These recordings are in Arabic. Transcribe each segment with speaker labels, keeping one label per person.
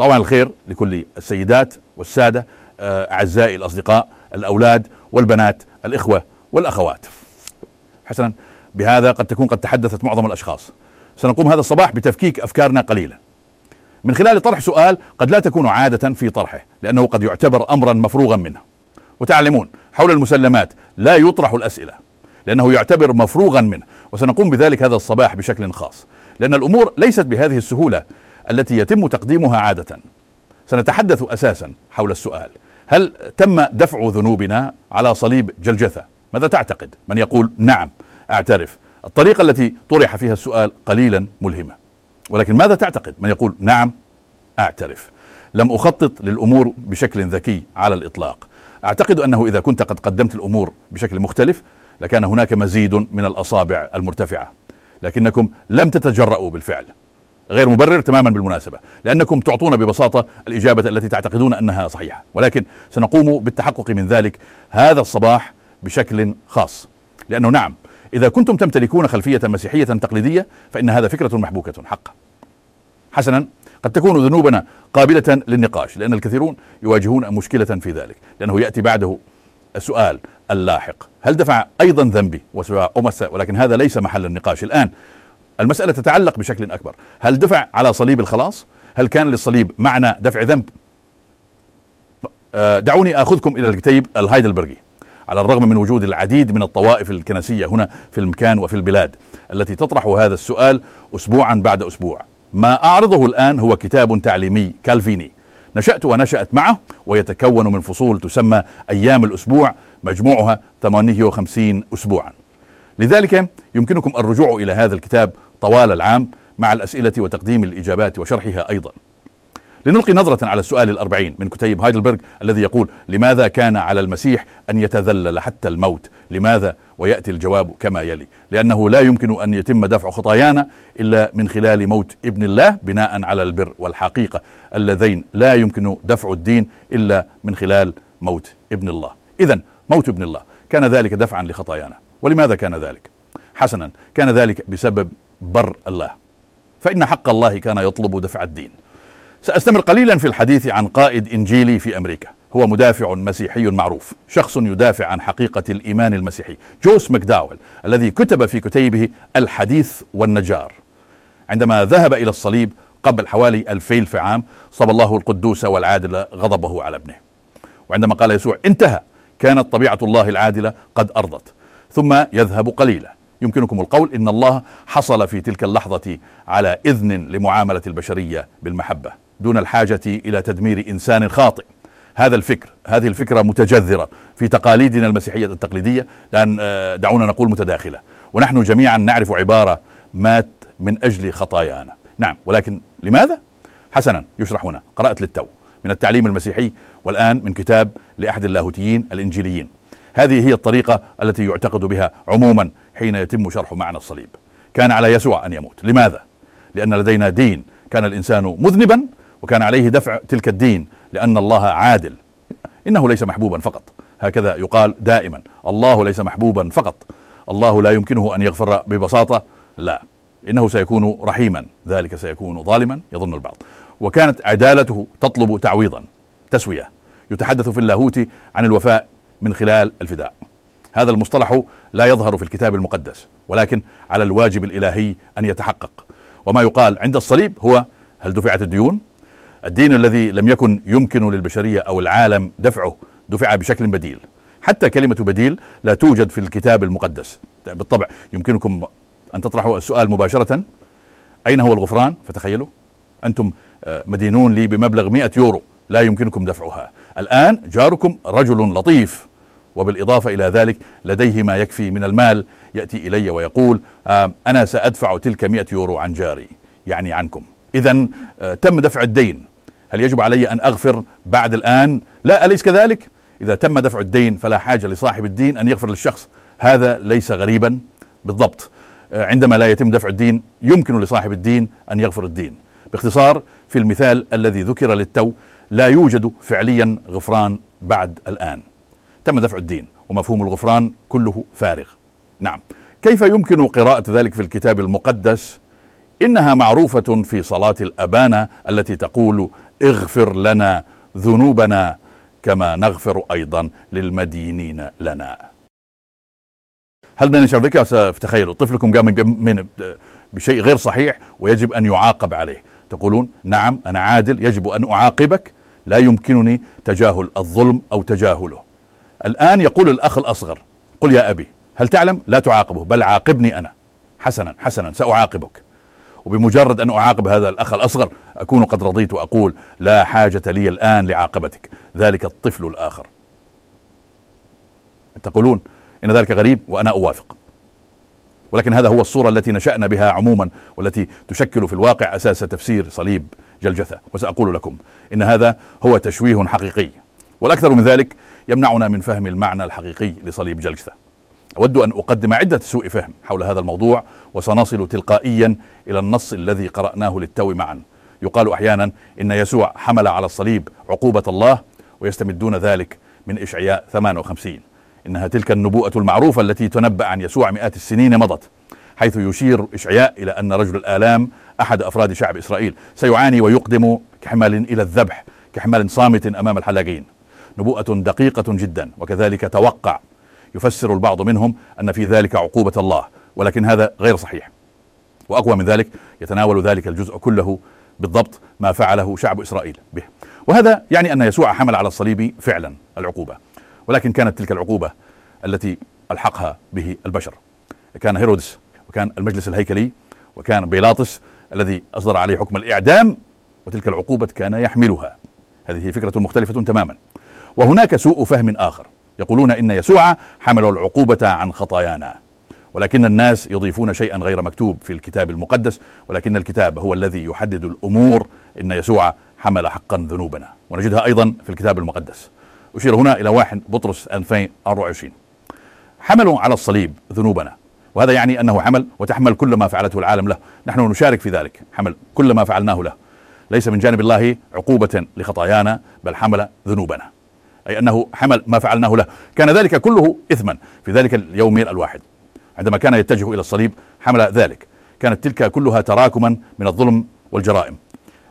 Speaker 1: صباح الخير لكل السيدات والسادة آه، أعزائي الأصدقاء الأولاد والبنات الإخوة والأخوات. حسنا بهذا قد تكون قد تحدثت معظم الأشخاص. سنقوم هذا الصباح بتفكيك أفكارنا قليلا. من خلال طرح سؤال قد لا تكون عادة في طرحه لأنه قد يعتبر أمرا مفروغا منه. وتعلمون حول المسلمات لا يطرح الأسئلة لأنه يعتبر مفروغا منه. وسنقوم بذلك هذا الصباح بشكل خاص لأن الأمور ليست بهذه السهولة. التي يتم تقديمها عادة. سنتحدث أساسا حول السؤال. هل تم دفع ذنوبنا على صليب جلجثة؟ ماذا تعتقد؟ من يقول نعم. أعترف. الطريقة التي طرح فيها السؤال قليلا ملهمة. ولكن ماذا تعتقد؟ من يقول نعم. أعترف. لم أخطط للأمور بشكل ذكي على الإطلاق. أعتقد أنه إذا كنت قد قدمت الأمور بشكل مختلف لكان هناك مزيد من الأصابع المرتفعة. لكنكم لم تتجرؤوا بالفعل. غير مبرر تماما بالمناسبة لأنكم تعطون ببساطة الإجابة التي تعتقدون أنها صحيحة. ولكن سنقوم بالتحقق من ذلك هذا الصباح بشكل خاص. لأنه نعم إذا كنتم تمتلكون خلفية مسيحية تقليدية فإن هذا فكرة محبوكة حقا حسنا قد تكون ذنوبنا قابلة للنقاش لأن الكثيرون يواجهون مشكلة في ذلك لأنه يأتي بعده السؤال اللاحق. هل دفع أيضا ذنبي ولكن هذا ليس محل النقاش. الآن المسألة تتعلق بشكل أكبر. هل دفع على صليب الخلاص؟ هل كان للصليب معنى دفع ذنب؟ آه، دعوني أخذكم إلى الكتيب الهايدلبرغي على الرغم من وجود العديد من الطوائف الكنسية هنا في المكان وفي البلاد التي تطرح هذا السؤال أسبوعا بعد أسبوع. ما أعرضه الآن هو كتاب تعليمي كالفيني. نشأت ونشأت معه ويتكون من فصول تسمى أيام الأسبوع مجموعها 58 أسبوعا. لذلك يمكنكم الرجوع إلى هذا الكتاب طوال العام مع الأسئلة وتقديم الإجابات وشرحها أيضا. لنلقي نظرة على السؤال الأربعين من كتيب هايدلبرغ الذي يقول لماذا كان على المسيح أن يتذلل حتى الموت؟ لماذا؟ ويأتي الجواب كما يلي لأنه لا يمكن أن يتم دفع خطايانا إلا من خلال موت ابن الله بناء على البر والحقيقة اللذين لا يمكن دفع الدين إلا من خلال موت ابن الله. إذا موت ابن الله كان ذلك دفعا لخطايانا. ولماذا كان ذلك؟ حسنا كان ذلك بسبب بر الله. فإن حق الله كان يطلب دفع الدين. سأستمر قليلا في الحديث عن قائد إنجيلي في أمريكا. هو مدافع مسيحي معروف شخص يدافع عن حقيقة الإيمان المسيحي جوس ماكداول الذي كتب في كتيبه الحديث والنجار. عندما ذهب إلى الصليب قبل حوالي ألفي عام صب الله القدوس والعادل غضبه على ابنه. وعندما قال يسوع انتهى كانت طبيعة الله العادلة قد أرضت ثم يذهب قليلا. يمكنكم القول إن الله حصل في تلك اللحظة على إذن لمعاملة البشرية بالمحبة دون الحاجة إلى تدمير إنسان خاطئ. هذا الفكر هذه الفكرة متجذرة في تقاليدنا المسيحية التقليدية. لأن آه، دعونا نقول متداخلة. ونحن جميعا نعرف عبارة مات من أجل خطايانا. نعم ولكن لماذا؟ حسنا يشرح هنا. قرأت للتو من التعليم المسيحي والآن من كتاب لأحد اللاهوتيين الإنجيليين. هذه هي الطريقة التي يعتقد بها عموما حين يتم شرح معنى الصليب. كان على يسوع أن يموت. لماذا؟ لأن لدينا دين. كان الإنسان مذنبا وكان عليه دفع تلك الدين لأن الله عادل. إنه ليس محبوبا فقط. هكذا يقال دائما. الله ليس محبوبا فقط. الله لا يمكنه أن يغفر ببساطة. لا. إنه سيكون رحيما. ذلك سيكون ظالما يظن البعض. وكانت عدالته تطلب تعويضا تسوية. يتحدث في اللاهوت عن الوفاء من خلال الفداء. هذا المصطلح لا يظهر في الكتاب المقدس ولكن على الواجب الإلهي أن يتحقق. وما يقال عند الصليب هو هل دفعت الديون؟ الدين الذي لم يكن يمكن للبشرية أو العالم دفعه دفع بشكل بديل. حتى كلمة بديل لا توجد في الكتاب المقدس. بالطبع يمكنكم أن تطرحوا السؤال مباشرة. أين هو الغفران؟ فتخيلوا. أنتم آه، مدينون لي بمبلغ 100 يورو لا يمكنكم دفعها. الآن جاركم رجل لطيف. وبالإضافة إلى ذلك لديه ما يكفي من المال يأتي إلي ويقول أنا سأدفع تلك 100 يورو عن جاري يعني عنكم. إذا آه تم دفع الدين. هل يجب علي أن أغفر بعد الآن؟ لا أليس كذلك؟ إذا تم دفع الدين فلا حاجة لصاحب الدين أن يغفر للشخص. هذا ليس غريبا بالضبط. آه عندما لا يتم دفع الدين يمكن لصاحب الدين أن يغفر الدين. باختصار في المثال الذي ذكر للتو لا يوجد فعليا غفران بعد الآن. تم دفع الدين ومفهوم الغفران كله فارغ. نعم. كيف يمكن قراءة ذلك في الكتاب المقدس؟ إنها معروفة في صلاة الأبانة التي تقول اغفر لنا ذنوبنا كما نغفر أيضا للمدينين لنا. هل بدنا نشاركها تخيلوا طفلكم قام من بشيء غير صحيح ويجب أن يعاقب عليه، تقولون نعم أنا عادل يجب أن أعاقبك. لا يمكنني تجاهل الظلم أو تجاهله. الآن يقول الأخ الأصغر قل يا أبي هل تعلم؟ لا تعاقبه بل عاقبني أنا. حسنا حسنا سأعاقبك. وبمجرد أن أعاقب هذا الأخ الأصغر أكون قد رضيت وأقول لا حاجة لي الآن لعاقبتك. ذلك الطفل الآخر. تقولون إن ذلك غريب وأنا أوافق. ولكن هذا هو الصورة التي نشأنا بها عموما والتي تشكل في الواقع أساس تفسير صليب جلجثة. وسأقول لكم إن هذا هو تشويه حقيقي. والأكثر من ذلك يمنعنا من فهم المعنى الحقيقي لصليب جلجثة. أود أن أقدم عدة سوء فهم حول هذا الموضوع وسنصل تلقائيا إلى النص الذي قرأناه للتو معا. يقال أحيانا إن يسوع حمل على الصليب عقوبة الله ويستمدون ذلك من إشعياء 58 إنها تلك النبوءة المعروفة التي تنبأ عن يسوع مئات السنين مضت حيث يشير إشعياء إلى أن رجل الآلام أحد أفراد شعب إسرائيل سيعاني ويقدم كحمال إلى الذبح كحمال صامت أمام الحلاقين. نبوءة دقيقة جدا وكذلك توقع. يفسر البعض منهم أن في ذلك عقوبة الله ولكن هذا غير صحيح. وأقوى من ذلك يتناول ذلك الجزء كله بالضبط ما فعله شعب إسرائيل به. وهذا يعني أن يسوع حمل على الصليب فعلا العقوبة. ولكن كانت تلك العقوبة التي ألحقها به البشر. كان هيرودس وكان المجلس الهيكلي وكان بيلاطس الذي أصدر عليه حكم الإعدام وتلك العقوبة كان يحملها. هذه فكرة مختلفة تماما. وهناك سوء فهم آخر. يقولون إن يسوع حمل العقوبة عن خطايانا. ولكن الناس يضيفون شيئا غير مكتوب في الكتاب المقدس ولكن الكتاب هو الذي يحدد الأمور. إن يسوع حمل حقا ذنوبنا. ونجدها أيضا في الكتاب المقدس. أشير هنا إلى واحد بطرس 2024 حملوا على الصليب ذنوبنا. وهذا يعني أنه حمل وتحمل كل ما فعلته العالم له. نحن نشارك في ذلك. حمل كل ما فعلناه له. ليس من جانب الله عقوبة لخطايانا بل حمل ذنوبنا. أي أنه حمل ما فعلناه له. كان ذلك كله إثما في ذلك اليوم الواحد. عندما كان يتجه إلى الصليب حمل ذلك. كانت تلك كلها تراكما من الظلم والجرائم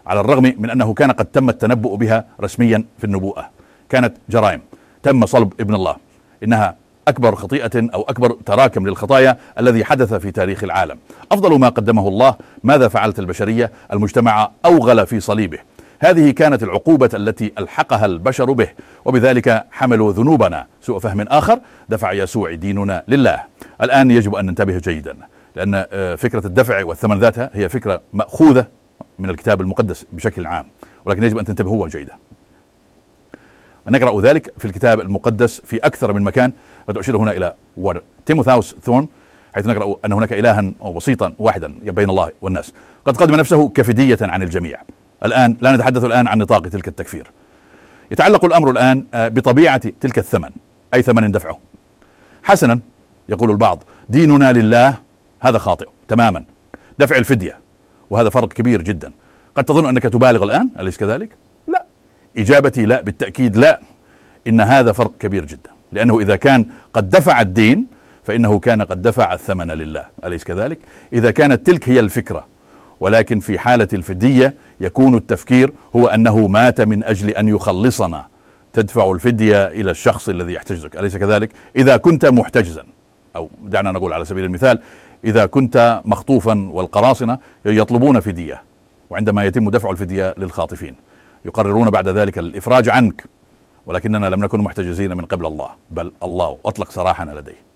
Speaker 1: على الرغم من أنه كان قد تم التنبؤ بها رسميا في النبوءة. كانت جرائم. تم صلب ابن الله. إنها أكبر خطيئة أو أكبر تراكم للخطايا الذي حدث في تاريخ العالم. أفضل ما قدمه الله ماذا فعلت البشرية المجتمع أوغل في صليبه؟ هذه كانت العقوبة التي ألحقها البشر به وبذلك حملوا ذنوبنا. سوء فهم آخر دفع يسوع ديننا لله. الآن يجب أن ننتبه جيدا لأن آه، فكرة الدفع والثمن ذاتها هي فكرة مأخوذة من الكتاب المقدس بشكل عام ولكن يجب أن تنتبهوا جيدا. نقرأ ذلك في الكتاب المقدس في أكثر من مكان. قد أشير هنا إلى تيموثاوس ثورن حيث نقرأ أن هناك إلها وسيطا واحدا بين الله والناس. قد قدم نفسه كفدية عن الجميع. الآن لا نتحدث الآن عن نطاق تلك التكفير. يتعلق الأمر الآن آه، بطبيعة تلك الثمن أي ثمن دفعه. حسنا يقول البعض ديننا لله هذا خاطئ تماما. دفع الفدية وهذا فرق كبير جدا. قد تظن أنك تبالغ الآن؟ أليس كذلك؟ لا. إجابتي لا بالتأكيد لا. إن هذا فرق كبير جدا. لأنه إذا كان قد دفع الدين فإنه كان قد دفع الثمن لله. أليس كذلك؟ إذا كانت تلك هي الفكرة ولكن في حالة الفدية يكون التفكير هو أنه مات من أجل أن يخلصنا. تدفع الفدية إلى الشخص الذي يحتجزك. أليس كذلك؟ إذا كنت محتجزا. أو دعنا نقول على سبيل المثال إذا كنت مخطوفا والقراصنة يطلبون فدية. وعندما يتم دفع الفدية للخاطفين يقررون بعد ذلك الإفراج عنك. ولكننا لم نكن محتجزين من قبل الله بل الله أطلق سراحنا لديه.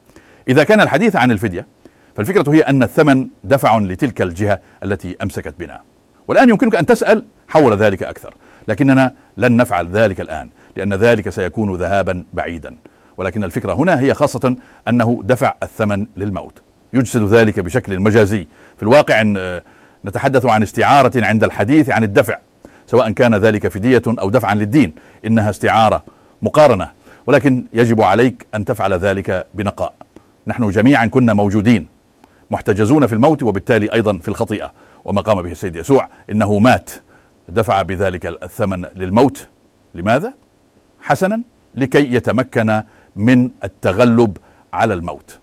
Speaker 1: إذا كان الحديث عن الفدية فالفكرة هي أن الثمن دفع لتلك الجهة التي أمسكت بنا. والآن يمكنك أن تسأل حول ذلك أكثر لكننا لن نفعل ذلك الآن لأن ذلك سيكون ذهابا بعيدا. ولكن الفكرة هنا هي خاصة أنه دفع الثمن للموت. يجسد ذلك بشكل مجازي. في الواقع إن نتحدث عن استعارة عند الحديث عن الدفع سواء كان ذلك فدية أو دفعا للدين. إنها استعارة مقارنة ولكن يجب عليك أن تفعل ذلك بنقاء. نحن جميعا كنا موجودين محتجزون في الموت وبالتالي أيضا في الخطيئة. وما قام به السيد يسوع إنه مات. دفع بذلك الثمن للموت. لماذا؟ حسنا لكي يتمكن من التغلب على الموت.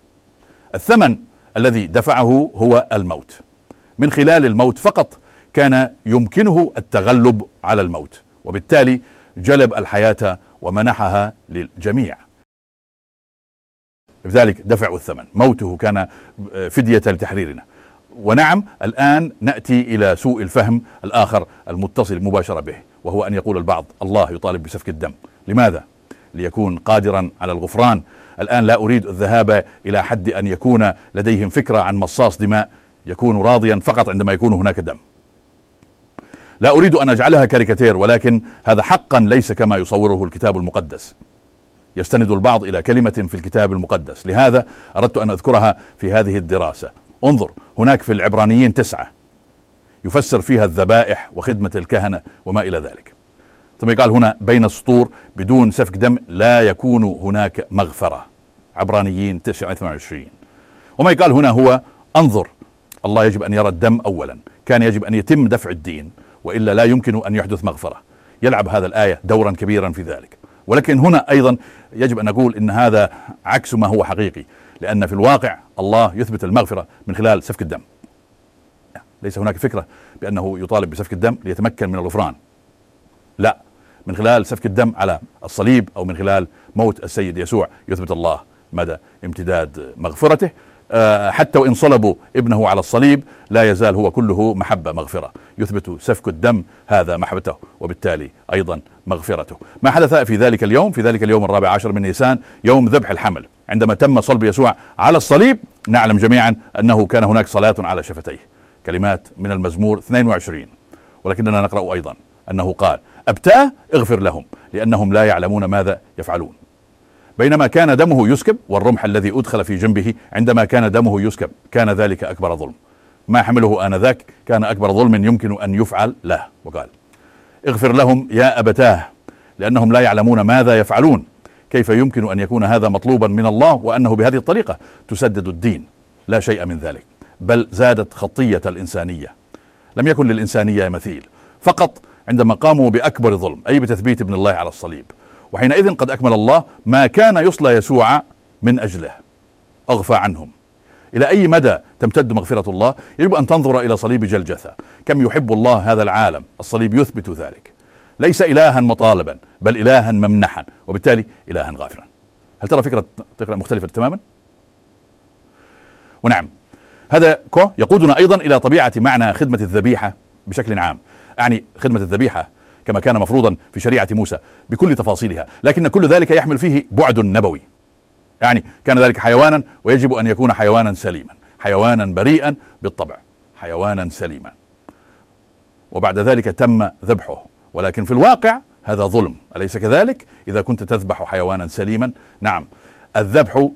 Speaker 1: الثمن الذي دفعه هو الموت. من خلال الموت فقط كان يمكنه التغلب على الموت. وبالتالي جلب الحياة ومنحها للجميع. لذلك دفعوا الثمن. موته كان فدية لتحريرنا. ونعم الآن نأتي إلى سوء الفهم الآخر المتصل مباشرة به وهو أن يقول البعض الله يطالب بسفك الدم. لماذا؟ ليكون قادرا على الغفران. الآن لا أريد الذهاب إلى حد أن يكون لديهم فكرة عن مصاص دماء يكون راضيا فقط عندما يكون هناك دم. لا أريد أن أجعلها كاريكاتير ولكن هذا حقا ليس كما يصوره الكتاب المقدس. يستند البعض إلى كلمة في الكتاب المقدس. لهذا أردت أن أذكرها في هذه الدراسة. انظر هناك في العبرانيين تسعة يفسر فيها الذبائح وخدمة الكهنة وما إلى ذلك. ثم يقال هنا بين السطور بدون سفك دم لا يكون هناك مغفرة. عبرانيين 29 وما يقال هنا هو انظر الله يجب أن يرى الدم اولا. كان يجب أن يتم دفع الدين وإلا لا يمكن أن يحدث مغفرة. يلعب هذا الآية دورا كبيرا في ذلك. ولكن هنا أيضا يجب أن نقول إن هذا عكس ما هو حقيقي لأن في الواقع الله يثبت المغفرة من خلال سفك الدم. ليس هناك فكرة بأنه يطالب بسفك الدم ليتمكن من الغفران. لا من خلال سفك الدم على الصليب أو من خلال موت السيد يسوع يثبت الله مدى امتداد مغفرته. آه، حتى وإن صلبوا ابنه على الصليب لا يزال هو كله محبة مغفرة. يثبت سفك الدم هذا محبته وبالتالي أيضا مغفرته. ما حدث في ذلك اليوم؟ في ذلك اليوم الرابع عشر من نيسان يوم ذبح الحمل. عندما تم صلب يسوع على الصليب نعلم جميعا أنه كان هناك صلاة على شفتيه. كلمات من المزمور 22 ولكننا نقرأ أيضا أنه قال أبتاه اغفر لهم لأنهم لا يعلمون ماذا يفعلون. بينما كان دمه يسكب والرمح الذي أدخل في جنبه عندما كان دمه يسكب كان ذلك أكبر ظلم. ما حمله آنذاك؟ كان أكبر ظلم يمكن أن يفعل له. وقال اغفر لهم يا أبتاه لأنهم لا يعلمون ماذا يفعلون. كيف يمكن أن يكون هذا مطلوبا من الله وأنه بهذه الطريقة؟ تسدد الدين. لا شيء من ذلك. بل زادت خطية الإنسانية. لم يكن للإنسانية مثيل. فقط عندما قاموا بأكبر ظلم أي بتثبيت ابن الله على الصليب وحينئذ قد أكمل الله ما كان يصلى يسوع من أجله. أغفى عنهم. إلى أي مدى تمتد مغفرة الله؟ يجب أن تنظر إلى صليب جلجثة. كم يحب الله هذا العالم؟ الصليب يثبت ذلك. ليس الها مطالبا بل الها ممنحا. وبالتالي الها غافرا هل ترى فكرة مختلفة تماما؟ ونعم. هذا كو يقودنا أيضا إلى طبيعة معنى خدمة الذبيحة بشكل عام. أعني خدمة الذبيحة كما كان مفروضا في شريعة موسى بكل تفاصيلها. لكن كل ذلك يحمل فيه بعد نبوي. يعني كان ذلك حيوانا ويجب أن يكون حيوانا سليما حيوانا بريئا بالطبع حيوانا سليما. وبعد ذلك تم ذبحه ولكن في الواقع هذا ظلم أليس كذلك؟ إذا كنت تذبح حيوانا سليما نعم. الذبح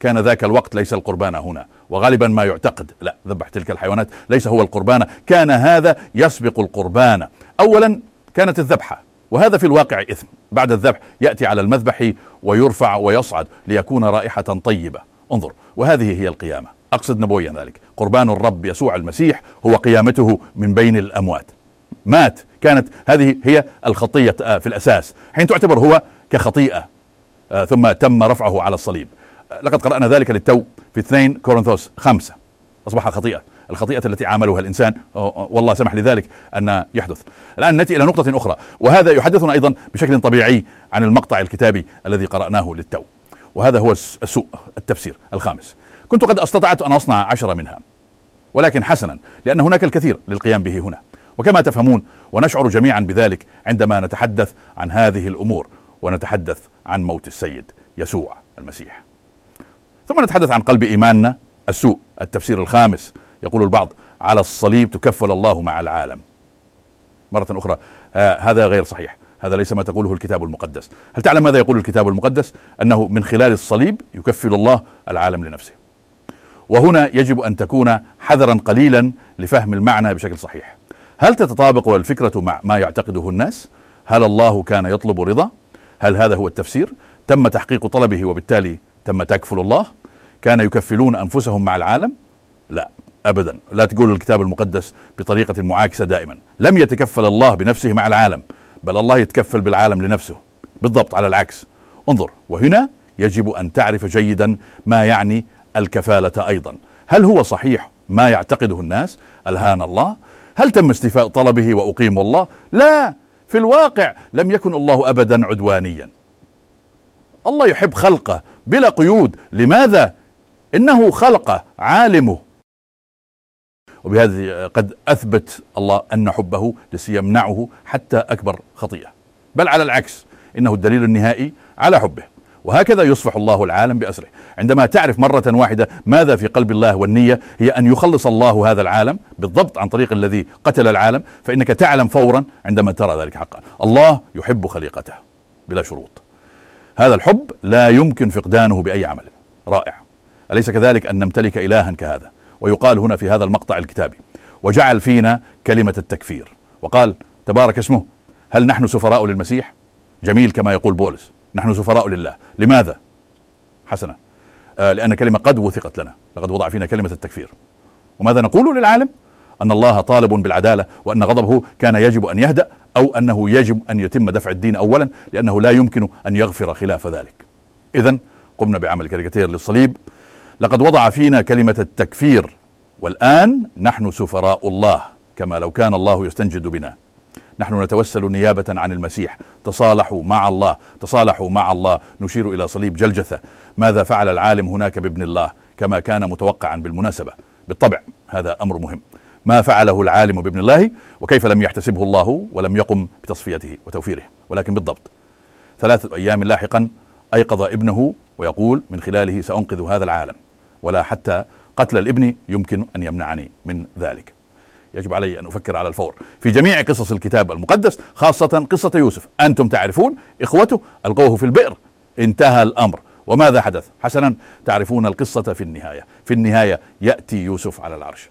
Speaker 1: كان ذاك الوقت ليس القربان هنا وغالبا ما يعتقد لا ذبح تلك الحيوانات ليس هو القربان كان هذا يسبق القربان. اولا كانت الذبحة وهذا في الواقع إثم. بعد الذبح يأتي على المذبح ويرفع ويصعد ليكون رائحة طيبة. انظر وهذه هي القيامة. أقصد نبويا ذلك. قربان الرب يسوع المسيح هو قيامته من بين الأموات. مات. كانت هذه هي الخطية في الأساس. حين تعتبر هو كخطيئة آه، ثم تم رفعه على الصليب. لقد قرأنا ذلك للتو في 2 كورنثوس 5 أصبح خطيئة. الخطيئة التي عملها الإنسان والله سمح لذلك أن يحدث. الآن نأتي إلى نقطة أخرى وهذا يحدثنا أيضا بشكل طبيعي عن المقطع الكتابي الذي قرأناه للتو. وهذا هو السوء التفسير الخامس. كنت قد أستطعت أن أصنع عشرة منها ولكن حسنا لأن هناك الكثير للقيام به هنا. وكما تفهمون ونشعر جميعا بذلك عندما نتحدث عن هذه الأمور ونتحدث عن موت السيد يسوع المسيح. ثم نتحدث عن قلب إيماننا السوء التفسير الخامس. يقول البعض على الصليب تكفل الله مع العالم. مرة أخرى آه هذا غير صحيح. هذا ليس ما تقوله الكتاب المقدس. هل تعلم ماذا يقول الكتاب المقدس؟ أنه من خلال الصليب يكفل الله العالم لنفسه. وهنا يجب أن تكون حذرا قليلا لفهم المعنى بشكل صحيح. هل تتطابق الفكرة مع ما يعتقده الناس؟ هل الله كان يطلب رضا؟ هل هذا هو التفسير؟ تم تحقيق طلبه وبالتالي تم تكفل الله؟ كان يكفلون أنفسهم مع العالم؟ لا. ابدا. لا تقول الكتاب المقدس بطريقة معاكسه دائما. لم يتكفل الله بنفسه مع العالم بل الله يتكفل بالعالم لنفسه. بالضبط على العكس. انظر وهنا يجب أن تعرف جيدا ما يعني الكفالة أيضا. هل هو صحيح ما يعتقده الناس؟ الهان الله. هل تم استيفاء طلبه وأقيم الله؟ لا. في الواقع لم يكن الله ابدا عدوانيا. الله يحب خلقه بلا قيود. لماذا؟ إنه خلقه عالمه. وبهذه قد أثبت الله أن حبه لسيمنعه حتى أكبر خطيئة. بل على العكس إنه الدليل النهائي على حبه. وهكذا يصفح الله العالم بأسره. عندما تعرف مرة واحدة ماذا في قلب الله والنية هي أن يخلص الله هذا العالم بالضبط عن طريق الذي قتل العالم فإنك تعلم فورا عندما ترى ذلك حقا. الله يحب خليقته بلا شروط. هذا الحب لا يمكن فقدانه بأي عمل. رائع. أليس كذلك أن نمتلك إلها كهذا؟ ويقال هنا في هذا المقطع الكتابي وجعل فينا كلمة التكفير. وقال تبارك اسمه هل نحن سفراء للمسيح؟ جميل كما يقول بولس نحن سفراء لله. لماذا؟ حسنا. آه لأن كلمة قد وثقت لنا لقد وضع فينا كلمة التكفير. وماذا نقول للعالم؟ أن الله طالب بالعدالة وأن غضبه كان يجب أن يهدأ أو أنه يجب أن يتم دفع الدين أولا لأنه لا يمكن أن يغفر خلاف ذلك. إذا قمنا بعمل كاريكاتير للصليب. لقد وضع فينا كلمة التكفير. والآن نحن سفراء الله كما لو كان الله يستنجد بنا. نحن نتوسل نيابة عن المسيح. تصالحوا مع الله تصالحوا مع الله. نشير إلى صليب جلجثة. ماذا فعل العالم هناك بابن الله؟ كما كان متوقعا بالمناسبة. بالطبع هذا أمر مهم. ما فعله العالم بابن الله؟ وكيف لم يحتسبه الله ولم يقم بتصفيته وتوفيره؟ ولكن بالضبط. ثلاثة أيام لاحقا أيقظ ابنه ويقول من خلاله سأنقذ هذا العالم. ولا حتى قتل الابن يمكن أن يمنعني من ذلك. يجب علي أن أفكر على الفور. في جميع قصص الكتاب المقدس خاصة قصة يوسف أنتم تعرفون؟ إخوته ألقوه في البئر. انتهى الأمر. وماذا حدث؟ حسنا تعرفون القصة في النهاية. في النهاية يأتي يوسف على العرش.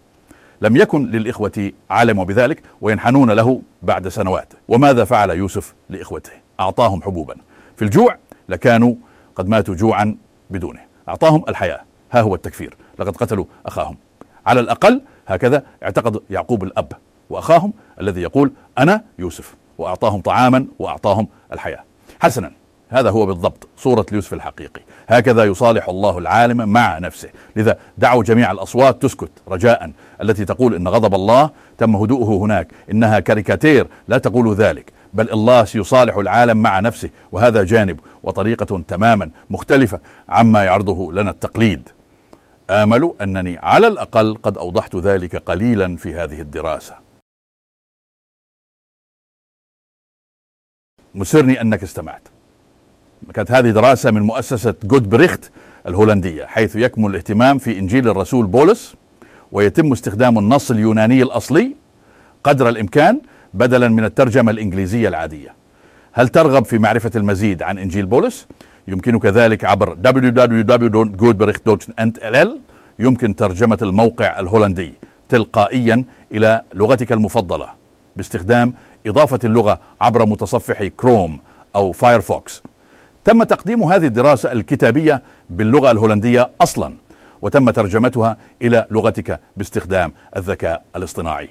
Speaker 1: لم يكن للإخوة علم بذلك وينحنون له بعد سنوات. وماذا فعل يوسف لإخوته؟ أعطاهم حبوبا. في الجوع لكانوا قد ماتوا جوعا بدونه. أعطاهم الحياة. ها هو التكفير. لقد قتلوا أخاهم. على الأقل هكذا اعتقد يعقوب الأب وأخاهم الذي يقول أنا يوسف وأعطاهم طعاما وأعطاهم الحياة. حسنا هذا هو بالضبط صورة يوسف الحقيقي. هكذا يصالح الله العالم مع نفسه. لذا دعوا جميع الأصوات تسكت رجاء التي تقول إن غضب الله تم هدوءه هناك. إنها كاريكاتير لا تقول ذلك. بل الله سيصالح العالم مع نفسه وهذا جانب وطريقة تماما مختلفة عما يعرضه لنا التقليد. آمل أنني على الأقل قد أوضحت ذلك قليلا في هذه الدراسة. يسرني أنك استمعت. كانت هذه دراسة من مؤسسة Goed Bericht الهولندية حيث يكمن الاهتمام في إنجيل الرسول بولس ويتم استخدام النص اليوناني الأصلي قدر الإمكان بدلا من الترجمة الإنجليزية العادية. هل ترغب في معرفة المزيد عن إنجيل بولس؟ يمكنك ذلك عبر www.goedbericht.nl يمكن ترجمة الموقع الهولندي تلقائيا إلى لغتك المفضلة باستخدام إضافة اللغة عبر متصفح كروم أو فايرفوكس تم تقديم هذه الدراسة الكتابية باللغة الهولندية أصلا وتم ترجمتها إلى لغتك باستخدام الذكاء الاصطناعي.